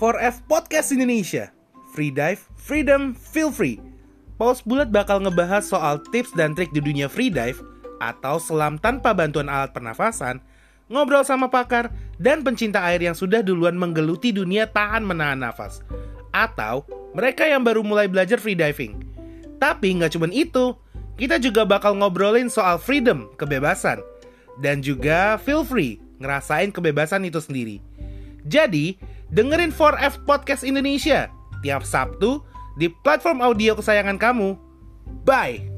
4F Podcast Indonesia. Free dive, freedom, feel free. Paus Bulat bakal ngebahas soal tips dan trik di dunia free dive atau selam tanpa bantuan alat pernafasan, ngobrol sama pakar, dan pencinta air yang sudah duluan menggeluti dunia tahan menahan nafas. Atau mereka yang baru mulai belajar free diving. Tapi nggak cuma itu, kita juga bakal ngobrolin soal freedom, kebebasan. Dan juga feel free, ngerasain kebebasan itu sendiri. Jadi, dengerin 4F Podcast Indonesia tiap Sabtu di platform audio kesayangan kamu. Bye!